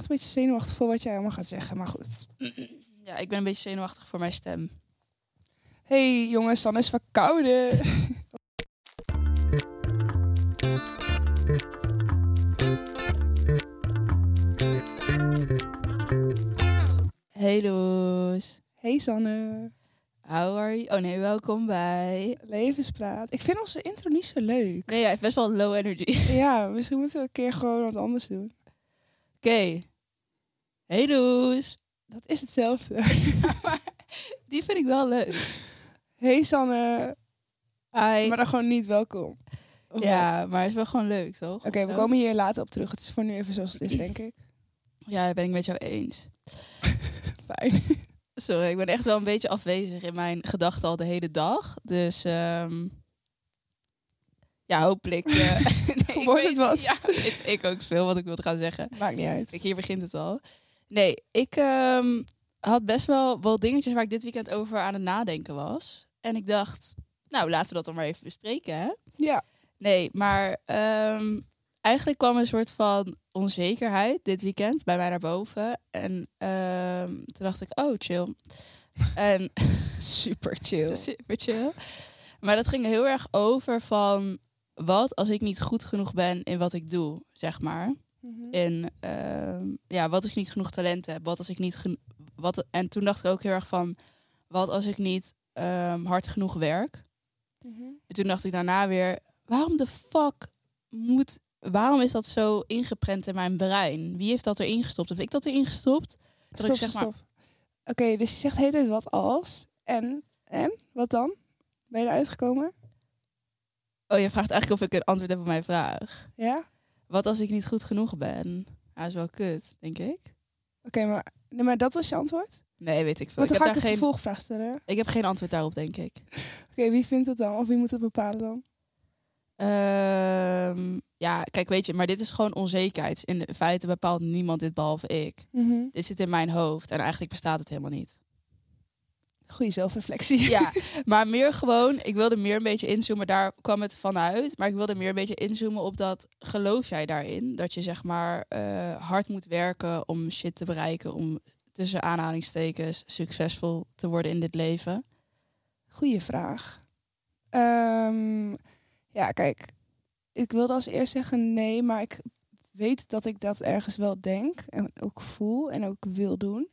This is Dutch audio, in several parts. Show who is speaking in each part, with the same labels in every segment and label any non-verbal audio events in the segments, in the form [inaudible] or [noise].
Speaker 1: echt een beetje zenuwachtig voor wat jij allemaal gaat zeggen. Maar goed.
Speaker 2: Ja, ik ben een beetje zenuwachtig voor mijn stem.
Speaker 1: hey, jongens, dan is verkouden.
Speaker 2: Hey Loes.
Speaker 1: hey Sanne.
Speaker 2: How are you? Oh nee, welkom bij...
Speaker 1: Levenspraat. Ik vind onze intro niet zo leuk.
Speaker 2: Nee, hij heeft best wel low energy.
Speaker 1: Ja, misschien moeten we een keer gewoon wat anders doen.
Speaker 2: Oké. Hey Loes.
Speaker 1: Dat is hetzelfde. [laughs]
Speaker 2: Die vind ik wel leuk.
Speaker 1: hey Sanne.
Speaker 2: Hi.
Speaker 1: Maar dan gewoon niet welkom. Of wat?
Speaker 2: Ja, maar het is wel gewoon leuk, toch?
Speaker 1: Oké, we komen hier later op terug. Het is voor nu even zoals het is, denk ik.
Speaker 2: Ja, dat ben ik met jou eens. [laughs]
Speaker 1: Fijn.
Speaker 2: Sorry, ik ben echt wel een beetje afwezig in mijn gedachten al de hele dag. Dus ehm, ja, hopelijk eh, [laughs] nee, ik
Speaker 1: Wordt het wat?
Speaker 2: Ja, weet ik ook veel wat ik wilde gaan zeggen.
Speaker 1: Maakt niet uit.
Speaker 2: Hier begint het al. Nee, ik ehm, had best wel wel dingetjes waar ik dit weekend over aan het nadenken was. En ik dacht, nou, laten we dat dan maar even bespreken, hè?
Speaker 1: Ja.
Speaker 2: Nee, maar ehm, eigenlijk kwam een soort van onzekerheid dit weekend bij mij naar boven. En ehm, toen dacht ik, oh, chill. [laughs] en
Speaker 1: Super chill.
Speaker 2: super chill. Maar dat ging heel erg over van wat als ik niet goed genoeg ben in wat ik doe, zeg maar.
Speaker 1: Mhm.
Speaker 2: In ehm, ja, wat als ik niet genoeg talent heb, wat als ik niet wat en toen dacht ik ook heel erg van wat als ik niet ehm, hard genoeg werk.
Speaker 1: Mhm.
Speaker 2: En toen dacht ik daarna weer, waarom de fuck moet, waarom is dat zo ingeprent in mijn brein? Wie heeft dat erin gestopt? Heb ik dat erin gestopt? Dat
Speaker 1: Stop,
Speaker 2: ik zeg
Speaker 1: stop,
Speaker 2: maar.
Speaker 1: Oké, dus je zegt hele tijd wat als. En? En? Wat dan? Ben je eruit gekomen?
Speaker 2: oh, je vraagt eigenlijk of ik een antwoord heb op mijn vraag.
Speaker 1: Ja?
Speaker 2: Wat als ik niet goed genoeg ben? Ja, is wel kut, denk ik.
Speaker 1: Oké, maar, nee, maar dat was je antwoord?
Speaker 2: Nee, weet ik veel. Ik heb,
Speaker 1: ga ik
Speaker 2: daar
Speaker 1: een
Speaker 2: geen,
Speaker 1: vervolgvraag stellen. Oké,
Speaker 2: ik heb geen antwoord daarop, denk ik.
Speaker 1: wie vindt het dan? Of wie moet het bepalen dan?
Speaker 2: Ehm, ja, kijk, weet je, maar dit is gewoon onzekerheid. In feite bepaalt niemand dit behalve ik.
Speaker 1: Mhm.
Speaker 2: Dit zit in mijn hoofd en eigenlijk bestaat het helemaal niet.
Speaker 1: Goeie zelfreflectie.
Speaker 2: Ja, [laughs] maar meer gewoon, ik wilde meer een beetje inzoomen, daar kwam het vanuit. Maar ik wilde meer een beetje inzoomen op dat, geloof jij daarin? Dat je zeg maar eh, hard moet werken om shit te bereiken, om tussen aanhalingstekens succesvol te worden in dit leven?
Speaker 1: Goeie vraag. Ehm, ja, kijk. Ik wilde als eerst zeggen nee, maar ik weet dat ik dat ergens wel denk. En ook voel en ook wil doen.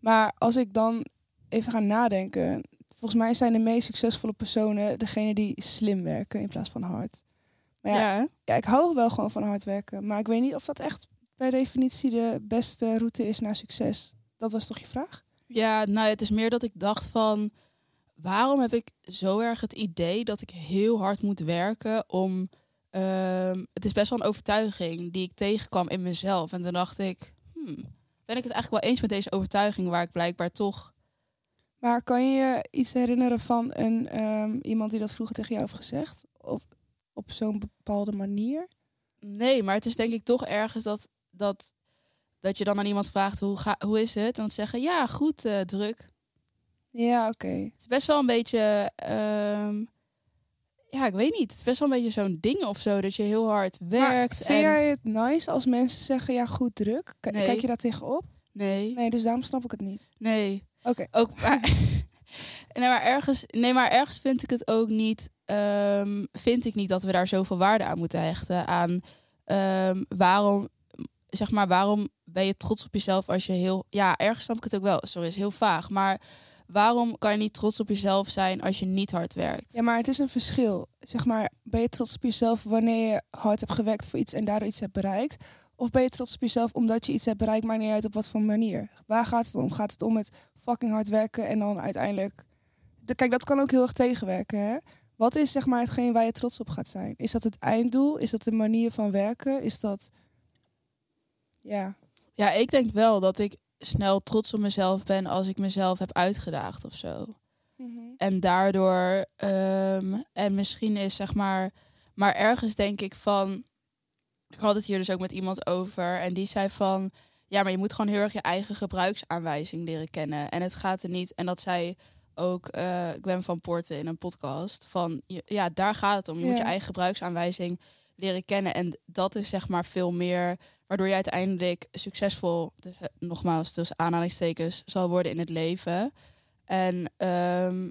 Speaker 1: Maar als ik dan even ga nadenken. Volgens mij zijn de meest succesvolle personen degene die slim werken in plaats van hard. Maar ja,
Speaker 2: ja,
Speaker 1: ik hou wel gewoon van hard werken. Maar ik weet niet of dat echt per definitie de beste route is naar succes. Dat was toch je vraag?
Speaker 2: Ja, nou, het is meer dat ik dacht van... waarom heb ik zo erg het idee dat ik heel hard moet werken om... ehm, het is best wel een overtuiging die ik tegenkwam in mezelf. En toen dacht ik, hmm, ben ik het eigenlijk wel eens met deze overtuiging... waar ik blijkbaar toch...
Speaker 1: Maar kan je je iets herinneren van een, ehm, iemand die dat vroeger tegen jou heeft gezegd? Op, op zo'n bepaalde manier?
Speaker 2: Nee, maar het is denk ik toch ergens dat, dat, dat je dan aan iemand vraagt... hoe, ga, hoe is het? En dan zeggen, ja, goed, eh, druk.
Speaker 1: Ja, oké.
Speaker 2: Het is best wel een beetje... ehm, ja, ik weet niet. Het is best wel een beetje zo'n ding of zo... dat je heel hard
Speaker 1: Maar
Speaker 2: werkt.
Speaker 1: vind
Speaker 2: en...
Speaker 1: jij het nice als mensen zeggen, ja, goed druk? K-
Speaker 2: Nee.
Speaker 1: Kijk je daar tegenop?
Speaker 2: Nee,
Speaker 1: Nee, dus daarom snap ik het niet.
Speaker 2: nee.
Speaker 1: Oké.
Speaker 2: Ook maar, [laughs] nee, maar ergens, nee, maar ergens vind ik het ook niet. ehm, vind ik niet dat we daar zoveel waarde aan moeten hechten. Aan ehm, waarom, zeg maar, waarom ben je trots op jezelf als je heel. Ja, ergens snap ik het ook wel. Sorry, is heel vaag. Maar waarom kan je niet trots op jezelf zijn als je niet hard werkt?
Speaker 1: Ja, maar het is een verschil. Zeg maar, ben je trots op jezelf wanneer je hard hebt gewerkt voor iets en daardoor iets hebt bereikt? Of ben je trots op jezelf omdat je iets hebt bereikt, maar niet uit op wat voor manier? Waar gaat het om? Gaat het om het fucking hard werken en dan uiteindelijk... De, kijk, dat kan ook heel erg tegenwerken, hè? Wat is zeg maar hetgeen waar je trots op gaat zijn? Is dat het einddoel? Is dat de manier van werken? Is dat... Ja.
Speaker 2: Ja, ik denk wel dat ik snel trots op mezelf ben als ik mezelf heb uitgedaagd of zo. En daardoor, ehm, en misschien is zeg maar, maar ergens denk ik van, ik had het hier dus ook met iemand over en die zei van, ja, maar je moet gewoon heel erg je eigen gebruiksaanwijzing leren kennen. En het gaat er niet, en dat zei ook eh Gwen van Poorten in een podcast, van, ja, daar gaat het om. Je moet je eigen gebruiksaanwijzing leren kennen. En dat is zeg maar veel meer waardoor je uiteindelijk succesvol, dus, eh, nogmaals, dus aanhalingstekens, zal worden in het leven. En ehm,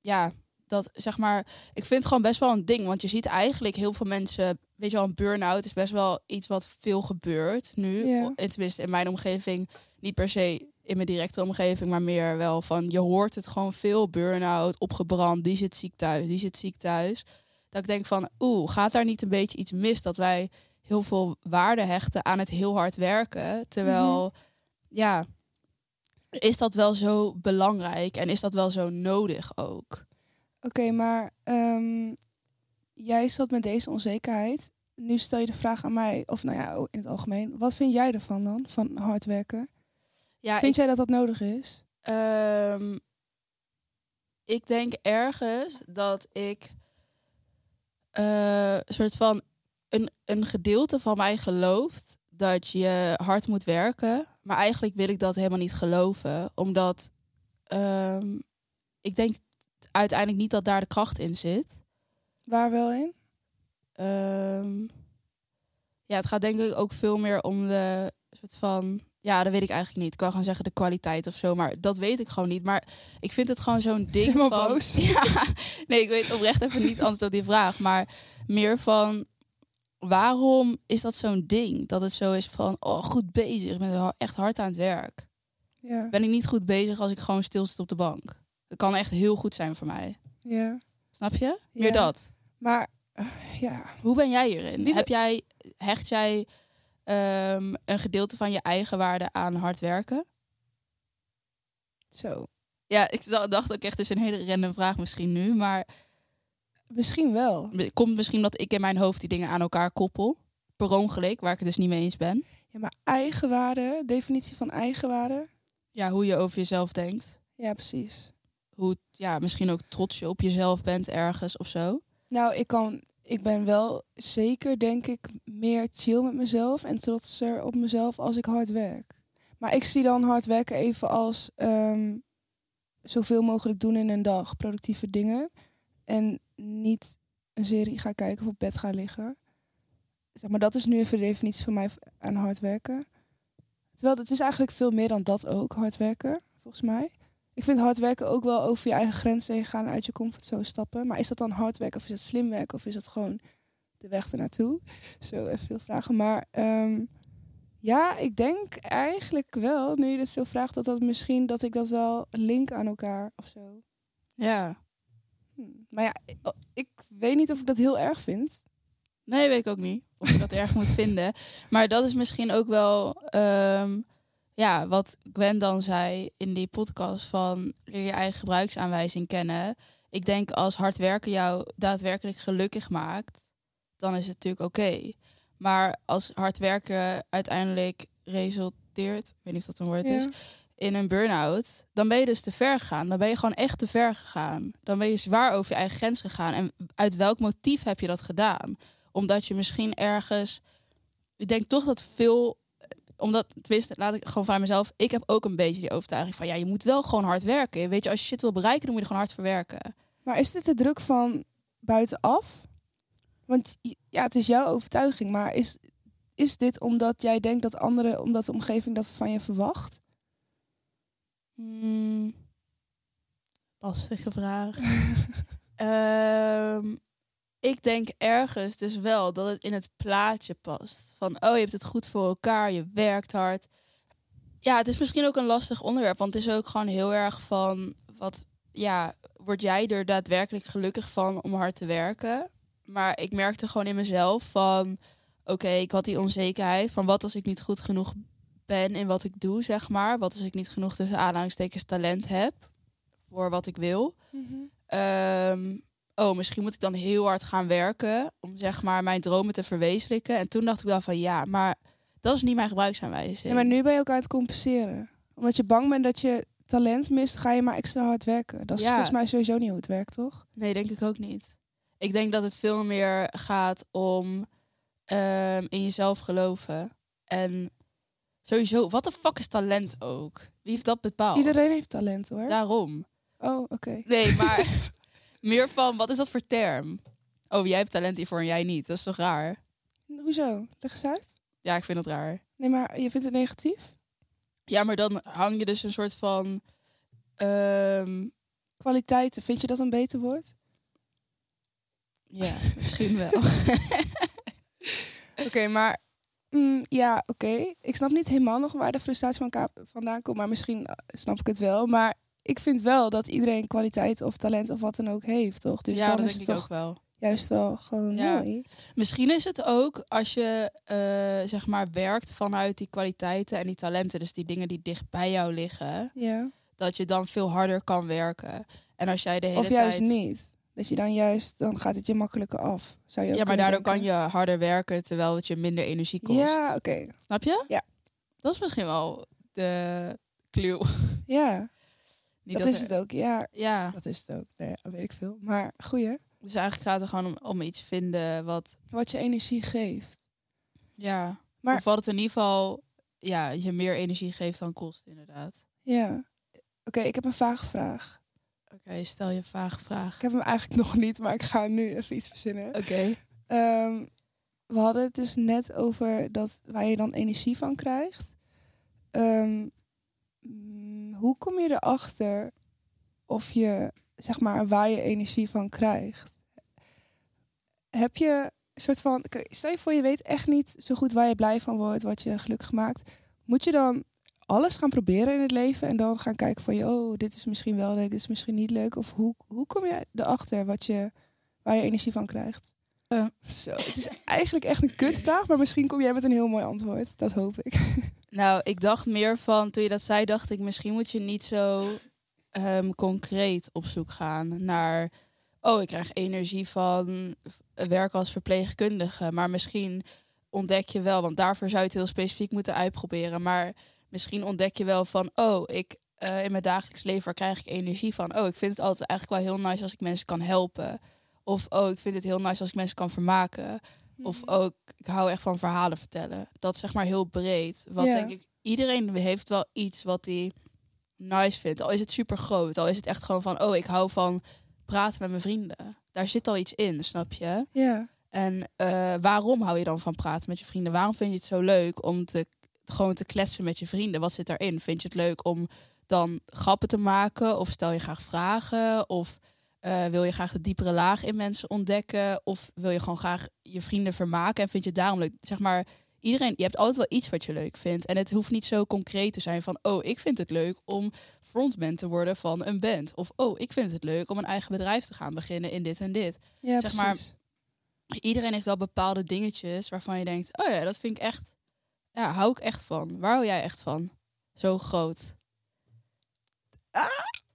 Speaker 2: ja, dat zeg maar, ik vind het gewoon best wel een ding. Want je ziet eigenlijk heel veel mensen, weet je wel, een burn-out is best wel iets wat veel gebeurt nu.
Speaker 1: Ja.
Speaker 2: Tenminste, in mijn omgeving, niet per se in mijn directe omgeving, maar meer wel van, je hoort het gewoon veel, burn-out, opgebrand, die zit ziek thuis, die zit ziek thuis. Dat ik denk van, oeh, gaat daar niet een beetje iets mis dat wij heel veel waarde hechten aan het heel hard werken. Terwijl, ja, is dat wel zo belangrijk en is dat wel zo nodig ook?
Speaker 1: Oké, maar ehm, jij zat met deze onzekerheid. Nu stel je de vraag aan mij, of nou ja, in het algemeen. Wat vind jij ervan dan, van hard werken?
Speaker 2: Ja,
Speaker 1: vind
Speaker 2: ik,
Speaker 1: jij dat dat nodig is?
Speaker 2: ehm, ik denk ergens dat ik eh, een soort van een, een gedeelte van mij gelooft dat je hard moet werken. Maar eigenlijk wil ik dat helemaal niet geloven. Omdat ehm, ik denk uiteindelijk niet dat daar de kracht in zit.
Speaker 1: Waar wel in?
Speaker 2: Ehm, ja, het gaat denk ik ook veel meer om de soort van. Ja, dat weet ik eigenlijk niet. Ik kan gewoon zeggen de kwaliteit of zo, maar dat weet ik gewoon niet. Maar ik vind het gewoon zo'n ding
Speaker 1: Helemaal
Speaker 2: van.
Speaker 1: boos. [laughs]
Speaker 2: Ja, nee, ik weet oprecht even niet antwoord op die vraag, maar meer van waarom is dat zo'n ding? Dat het zo is van, oh, goed bezig, ik ben echt hard aan het werk.
Speaker 1: Ja.
Speaker 2: Ben ik niet goed bezig als ik gewoon stil zit op de bank? Dat kan echt heel goed zijn voor mij.
Speaker 1: ja.
Speaker 2: Snap je? Meer
Speaker 1: Ja.
Speaker 2: dat.
Speaker 1: Maar eh, ja,
Speaker 2: Hoe ben jij hierin?
Speaker 1: Wie-
Speaker 2: Heb jij, hecht jij ehm, een gedeelte van je eigen waarde aan hard werken?
Speaker 1: zo.
Speaker 2: Ja, ik da- dacht ook echt, het is een hele random vraag misschien nu. Maar
Speaker 1: Misschien wel.
Speaker 2: het komt misschien dat ik in mijn hoofd die dingen aan elkaar koppel. Per ongeluk, waar ik het dus niet mee eens ben.
Speaker 1: Ja, maar eigenwaarde, definitie van eigenwaarde.
Speaker 2: Ja, hoe je over jezelf denkt.
Speaker 1: Ja, precies.
Speaker 2: Hoe ja, misschien ook trots je op jezelf bent ergens of zo.
Speaker 1: Nou, ik kan, ik ben wel zeker, denk ik, meer chill met mezelf en trotser op mezelf als ik hard werk. Maar ik zie dan hard werken even als ehm, zoveel mogelijk doen in een dag, productieve dingen. En niet een serie gaan kijken of op bed gaan liggen. Zeg maar, dat is nu even de definitie van mij aan hard werken. Terwijl het is eigenlijk veel meer dan dat ook, hard werken, volgens mij. Ik vind hard werken ook wel over je eigen grenzen heen gaan, uit je comfortzone stappen. Maar is dat dan hard werken of is dat slim werken of is dat gewoon de weg ernaartoe? [laughs] Zo even veel vragen. Maar ehm, ja, ik denk eigenlijk wel, nu je dit zo vraagt, dat dat misschien dat ik dat wel link aan elkaar of zo.
Speaker 2: Ja.
Speaker 1: Hm. Maar ja, ik, ik weet niet of ik dat heel erg vind.
Speaker 2: Nee, weet ik ook niet. Of je dat erg moet vinden. [laughs] Maar dat is misschien ook wel ehm, ja, wat Gwen dan zei in die podcast van leer je eigen gebruiksaanwijzing kennen. Ik denk als hard werken jou daadwerkelijk gelukkig maakt, dan is het natuurlijk oké. Maar als hard werken uiteindelijk resulteert, ik weet niet of dat een woord is, in een burn-out, dan ben je dus te ver gegaan. Dan ben je gewoon echt te ver gegaan. Dan ben je zwaar over je eigen grens gegaan. En uit welk motief heb je dat gedaan? Omdat je misschien ergens. Ik denk toch dat veel. Omdat, tenminste, laat ik gewoon van mezelf. Ik heb ook een beetje die overtuiging van ja, je moet wel gewoon hard werken. Weet je, als je shit wil bereiken, dan moet je er gewoon hard voor werken.
Speaker 1: Maar is dit de druk van buitenaf? Want ja, het is jouw overtuiging, maar is, is dit omdat jij denkt dat anderen, omdat de omgeving dat van je verwacht?
Speaker 2: Hmm, lastige vraag. [laughs] Ehm, ik denk ergens dus wel dat het in het plaatje past. Van, oh, je hebt het goed voor elkaar, je werkt hard. Ja, het is misschien ook een lastig onderwerp, want het is ook gewoon heel erg van, wat, ja, word jij er daadwerkelijk gelukkig van om hard te werken? Maar ik merkte gewoon in mezelf van, oké, ik had die onzekerheid van wat als ik niet goed genoeg ben in wat ik doe, zeg maar. Wat als ik niet genoeg tussen aanhalingstekens talent heb voor wat ik wil. Ehm, oh, misschien moet ik dan heel hard gaan werken om zeg maar mijn dromen te verwezenlijken. En toen dacht ik wel van ja, maar dat is niet mijn gebruiksaanwijzing.
Speaker 1: Ja, maar nu ben je ook aan het compenseren. Omdat je bang bent dat je talent mist, ga je maar extra hard werken. Dat is
Speaker 2: Ja.
Speaker 1: volgens mij sowieso niet hoe het werkt, toch?
Speaker 2: Nee, denk ik ook niet. Ik denk dat het veel meer gaat om ehm, in jezelf geloven. En sowieso, wat de fuck is talent ook? Wie heeft dat bepaald?
Speaker 1: Iedereen heeft talent, hoor.
Speaker 2: Daarom.
Speaker 1: Oh, oké.
Speaker 2: Nee, maar [laughs] meer van, wat is dat voor term? Oh, jij hebt talent hiervoor en jij niet. Dat is toch raar?
Speaker 1: Hoezo? Leg eens uit.
Speaker 2: Ja, ik vind het raar.
Speaker 1: Nee, maar je vindt het negatief?
Speaker 2: Ja, maar dan hang je dus een soort van... ehm,
Speaker 1: Kwaliteiten, vind je dat een beter woord?
Speaker 2: ja, [laughs] misschien wel.
Speaker 1: Oké, maar mm, ja, oké. Ik snap niet helemaal nog waar de frustratie van vandaan komt, maar misschien eh, snap ik het wel. Maar ik vind wel dat iedereen kwaliteit of talent of wat dan ook heeft, toch? Dus
Speaker 2: ja,
Speaker 1: dan
Speaker 2: dat
Speaker 1: is
Speaker 2: denk
Speaker 1: het
Speaker 2: ik
Speaker 1: toch
Speaker 2: ook wel.
Speaker 1: juist wel gewoon
Speaker 2: Ja.
Speaker 1: mooi.
Speaker 2: Misschien is het ook als je eh, zeg maar werkt vanuit die kwaliteiten en die talenten, dus die dingen die dicht bij jou liggen,
Speaker 1: Ja.
Speaker 2: dat je dan veel harder kan werken. En als jij de hele
Speaker 1: Of juist
Speaker 2: tijd.
Speaker 1: niet. Dat je dan juist, dan gaat het je makkelijker af. Zou je ook
Speaker 2: Ja, maar daardoor kan je harder werken terwijl het je minder energie kost.
Speaker 1: Ja, oké.
Speaker 2: Snap je?
Speaker 1: Ja.
Speaker 2: Dat is misschien wel de clue.
Speaker 1: Ja,
Speaker 2: Niet
Speaker 1: dat, is
Speaker 2: er-
Speaker 1: het ook. Ja,
Speaker 2: Ja,
Speaker 1: dat is het ook. Nee, dat weet ik veel. Maar goeie.
Speaker 2: dus eigenlijk gaat het gewoon om, om iets vinden wat.
Speaker 1: Wat je energie geeft.
Speaker 2: Ja.
Speaker 1: Maar-
Speaker 2: Of wat het in ieder geval ja, je meer energie geeft dan kost, inderdaad.
Speaker 1: Ja. Oké, ik heb een vage vraag.
Speaker 2: Oké, stel je vage vraag.
Speaker 1: Ik heb hem eigenlijk nog niet, maar ik ga nu even iets verzinnen.
Speaker 2: Oké.
Speaker 1: Ehm, we hadden het dus net over dat waar je dan energie van krijgt. Ehm, hoe kom je erachter of je, zeg maar, waar je energie van krijgt? Heb je een soort van, stel je voor je weet echt niet zo goed waar je blij van wordt, wat je gelukkig maakt. Moet je dan alles gaan proberen in het leven en dan gaan kijken van, oh, dit is misschien wel leuk, dit is misschien niet leuk? Of hoe, hoe kom je erachter wat je, waar je energie van krijgt?
Speaker 2: Eh.
Speaker 1: Zo, het is eigenlijk echt een kutvraag, maar misschien kom jij met een heel mooi antwoord. Dat hoop ik. [laughs]
Speaker 2: Nou, ik dacht meer van, toen je dat zei, dacht ik, misschien moet je niet zo ehm, concreet op zoek gaan naar, oh, ik krijg energie van werken als verpleegkundige. Maar misschien ontdek je wel, want daarvoor zou je het heel specifiek moeten uitproberen. Maar misschien ontdek je wel van, oh, ik eh, in mijn dagelijks leven krijg ik energie van. Oh, ik vind het altijd eigenlijk wel heel nice als ik mensen kan helpen. Of, oh, ik vind het heel nice als ik mensen kan vermaken. Of ook, ik hou echt van verhalen vertellen. Dat is zeg maar heel breed. Want
Speaker 1: Ja.
Speaker 2: denk ik, iedereen heeft wel iets wat hij nice vindt. Al is het super groot. Al is het echt gewoon van, oh, ik hou van praten met mijn vrienden. Daar zit al iets in, snap je?
Speaker 1: Ja,
Speaker 2: En eh, waarom hou je dan van praten met je vrienden? Waarom vind je het zo leuk om te, gewoon te kletsen met je vrienden? Wat zit daarin? Vind je het leuk om dan grappen te maken? Of stel je graag vragen? Of eh, wil je graag de diepere laag in mensen ontdekken? Of wil je gewoon graag je vrienden vermaken? En vind je het daarom leuk? Zeg maar, iedereen, je hebt altijd wel iets wat je leuk vindt. En het hoeft niet zo concreet te zijn van... oh, ik vind het leuk om frontman te worden van een band. Of oh, ik vind het leuk om een eigen bedrijf te gaan beginnen in dit en dit
Speaker 1: ja
Speaker 2: Zeg maar,
Speaker 1: precies.
Speaker 2: iedereen heeft wel bepaalde dingetjes waarvan je denkt, oh ja, dat vind ik echt, ja, hou ik echt van. Waar hou jij echt van? Zo groot.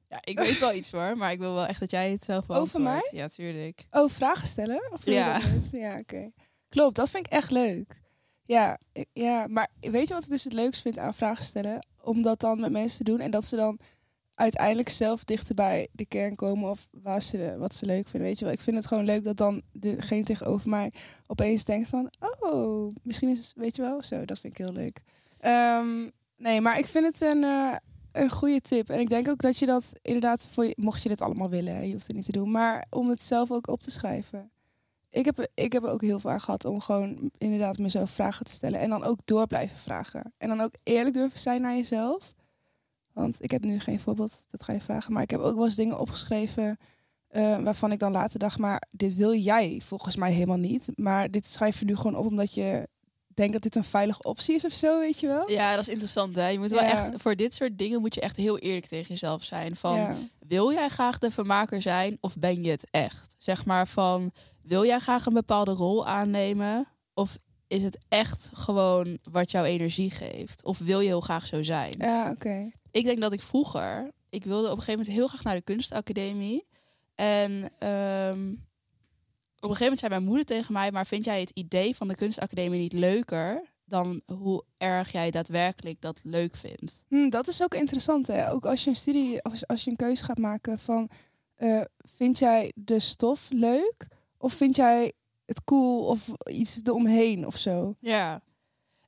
Speaker 2: Ja, ik weet wel iets hoor, maar ik wil wel echt dat jij het zelf beantwoordt.
Speaker 1: mij?
Speaker 2: Ja, tuurlijk.
Speaker 1: Oh, vragen stellen? Of
Speaker 2: Ja.
Speaker 1: Ja, oké. Klopt, dat vind ik echt leuk. Ja, ik- ja, maar weet je wat ik dus het leukst vind aan vragen stellen? Om dat dan met mensen te doen en dat ze dan uiteindelijk zelf dichter bij de kern komen of waar ze, wat ze leuk vinden. Weet je wel, ik vind het gewoon leuk dat dan degene tegenover mij opeens denkt van, oh, misschien is het, weet je wel, zo, dat vind ik heel leuk. Ehm, nee, maar ik vind het een, eh, een goede tip. En ik denk ook dat je dat inderdaad, voor je, mocht je dit allemaal willen, je hoeft het niet te doen, maar om het zelf ook op te schrijven. Ik heb, ik heb er ook heel aan gehad om gewoon inderdaad mezelf vragen te stellen. En dan ook door blijven vragen. En dan ook eerlijk durven zijn naar jezelf. Want ik heb nu geen voorbeeld, dat ga je vragen. Maar ik heb ook wel eens dingen opgeschreven eh, waarvan ik dan later dacht, maar dit wil jij volgens mij helemaal niet. Maar dit schrijf je nu gewoon op omdat je denkt dat dit een veilige optie is of zo, weet je wel?
Speaker 2: Ja, dat is interessant hè. Je moet wel
Speaker 1: Ja.
Speaker 2: echt, voor dit soort dingen moet je echt heel eerlijk tegen jezelf zijn. Van,
Speaker 1: ja.
Speaker 2: wil jij graag de vermaker zijn of ben je het echt? Zeg maar van, wil jij graag een bepaalde rol aannemen? Of is het echt gewoon wat jouw energie geeft? Of wil je heel graag zo zijn?
Speaker 1: Ja, oké.
Speaker 2: Ik denk dat ik vroeger, ik wilde op een gegeven moment heel graag naar de kunstacademie. En ehm, een gegeven moment zei mijn moeder tegen mij, maar vind jij het idee van de kunstacademie niet leuker dan hoe erg jij daadwerkelijk dat leuk vindt?
Speaker 1: Hm, dat is ook interessant, hè? Ook als je een studie, als, als je een keuze gaat maken van, eh, vind jij de stof leuk of vind jij het cool of iets eromheen of zo?
Speaker 2: Ja.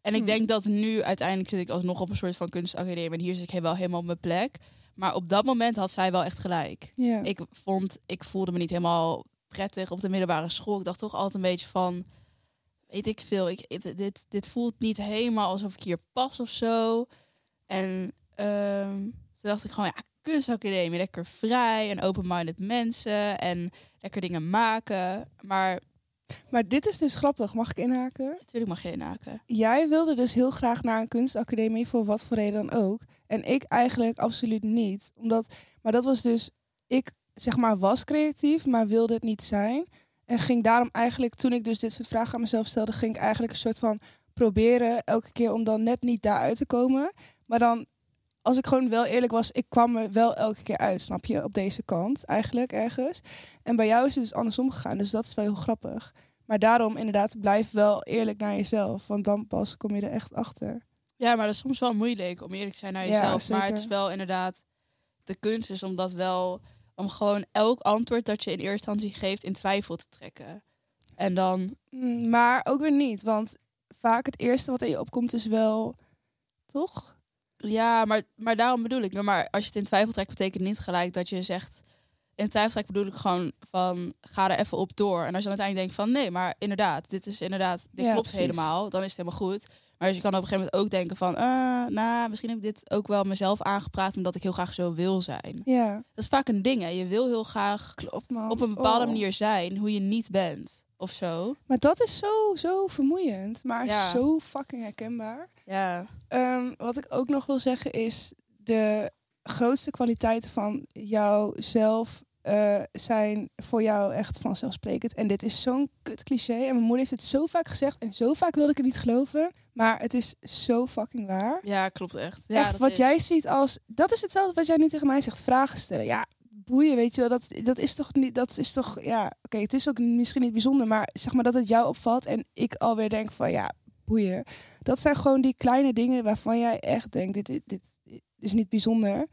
Speaker 2: En ik
Speaker 1: Hmm.
Speaker 2: denk dat nu uiteindelijk zit ik alsnog op een soort van kunstacademie. En hier zit ik wel helemaal op mijn plek. Maar op dat moment had zij wel echt gelijk.
Speaker 1: Ja.
Speaker 2: Ik vond, ik voelde me niet helemaal prettig op de middelbare school. Ik dacht toch altijd een beetje van, weet ik veel. Ik, dit, dit voelt niet helemaal alsof ik hier pas of zo. En ehm, toen dacht ik gewoon, ja, kunstacademie, lekker vrij en open-minded mensen en lekker dingen maken. Maar
Speaker 1: maar dit is dus grappig, mag ik inhaken?
Speaker 2: Natuurlijk mag je inhaken.
Speaker 1: Jij wilde dus heel graag naar een kunstacademie, voor wat voor reden dan ook. En ik eigenlijk absoluut niet. Omdat, maar dat was dus, ik zeg maar was creatief, maar wilde het niet zijn. En ging daarom eigenlijk, toen ik dus dit soort vragen aan mezelf stelde, ging ik eigenlijk een soort van proberen elke keer om dan net niet daaruit te komen. Maar dan, als ik gewoon wel eerlijk was, ik kwam er wel elke keer uit, snap je, op deze kant eigenlijk ergens. En bij jou is het dus andersom gegaan, dus dat is wel heel grappig. Maar daarom inderdaad, blijf wel eerlijk naar jezelf, want dan pas kom je er echt achter.
Speaker 2: Ja, maar dat is soms wel moeilijk om eerlijk te zijn naar jezelf. maar het is wel inderdaad, de kunst is om dat wel, om gewoon elk antwoord dat je in eerste instantie geeft in twijfel te trekken. En dan...
Speaker 1: Mm, maar ook weer niet, want vaak het eerste wat in je opkomt is wel, toch?
Speaker 2: Ja, maar, maar daarom bedoel ik. Maar als je het in twijfel trekt, betekent niet gelijk dat je zegt in twijfel bedoel ik gewoon van ga er even op door. En als je dan uiteindelijk denkt van nee, maar inderdaad, dit is inderdaad, dit klopt helemaal, dan is het helemaal goed. Maar dus je kan op een gegeven moment ook denken van, uh, nou, misschien heb ik dit ook wel mezelf aangepraat omdat ik heel graag zo wil zijn.
Speaker 1: Ja.
Speaker 2: Dat is vaak een ding, hè. Je wil heel graag
Speaker 1: Klopt, man.
Speaker 2: op een bepaalde oh. manier zijn hoe je niet bent of zo.
Speaker 1: Maar dat is zo, zo vermoeiend, maar zo fucking herkenbaar.
Speaker 2: Ja.
Speaker 1: Um, wat ik ook nog wil zeggen is de grootste kwaliteiten van jouzelf uh, zijn voor jou echt vanzelfsprekend. En dit is zo'n kut cliché. En mijn moeder heeft het zo vaak gezegd. En zo vaak wilde ik het niet geloven. Maar het is zo fucking waar.
Speaker 2: Ja, klopt echt. Ja,
Speaker 1: echt wat jij ziet als... Dat is hetzelfde wat jij nu tegen mij zegt. Vragen stellen. Ja, boeien, weet je wel. Dat, dat is toch niet... Dat is toch... Ja, oké, het is ook misschien niet bijzonder. Maar zeg maar dat het jou opvalt. En ik alweer denk van... Ja, boeien. Dat zijn gewoon die kleine dingen waarvan jij echt denkt... Dit, dit, dit is niet bijzonder.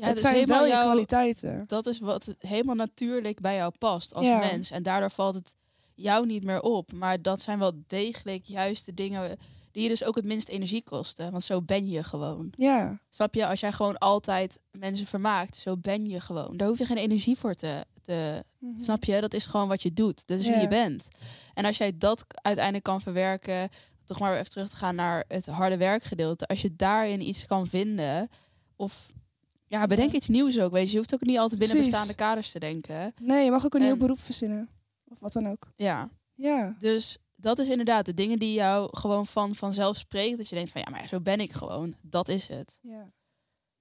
Speaker 1: Ja, het zijn wel je kwaliteiten.
Speaker 2: Dat is wat helemaal natuurlijk bij jou past als mens. En daardoor valt het jou niet meer op. Maar dat zijn wel degelijk juist de dingen die je dus ook het minst energie kosten. Want zo ben je gewoon.
Speaker 1: Ja.
Speaker 2: Snap je? Als jij gewoon altijd mensen vermaakt, zo ben je gewoon. Daar hoef je geen energie voor te... te mhm. Snap je? Dat is gewoon wat je doet. Dat is wie je bent. En als jij dat uiteindelijk kan verwerken... Toch maar even terug te gaan naar het harde werkgedeelte. Als je daarin iets kan vinden... Of ja, bedenk iets nieuws ook. Weet je, je hoeft ook niet altijd binnen bestaande kaders te denken.
Speaker 1: Nee, je mag ook een nieuw beroep verzinnen. Of wat dan ook.
Speaker 2: Ja.
Speaker 1: Ja.
Speaker 2: Dus dat is inderdaad de dingen die jou gewoon van vanzelf spreken. Dat je denkt van ja, maar zo ben ik gewoon. Dat is het.
Speaker 1: Ja.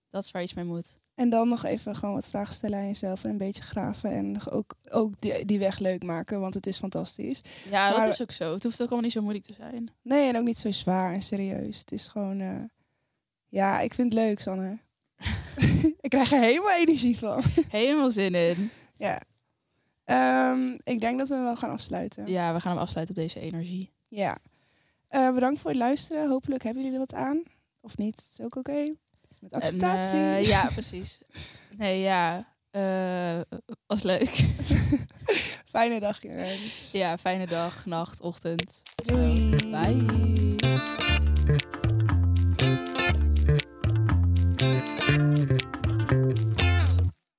Speaker 2: Dat is waar iets mee moet.
Speaker 1: En dan nog even gewoon wat vragen stellen aan jezelf en een beetje graven. En ook, ook die, die weg leuk maken, want het is fantastisch.
Speaker 2: Ja, dat is ook zo. Het hoeft ook allemaal niet zo moeilijk te zijn.
Speaker 1: Nee, en ook niet zo zwaar en serieus. Het is gewoon... Uh... Ja, ik vind het leuk, Sanne. [laughs] ik krijg er helemaal energie van. [laughs]
Speaker 2: Helemaal zin in.
Speaker 1: Ja. Ehm, ik denk dat we wel gaan afsluiten.
Speaker 2: Ja, we gaan hem afsluiten op deze energie.
Speaker 1: Ja. Uh, bedankt voor het luisteren. Hopelijk hebben jullie er wat aan. Of niet, is ook oké. Met acceptatie.
Speaker 2: En, uh, ja, [laughs] precies. Nee, ja. Uh, was leuk.
Speaker 1: fijne dag, jongens.
Speaker 2: Ja, fijne dag, nacht, ochtend.
Speaker 1: Doei.
Speaker 2: Bye.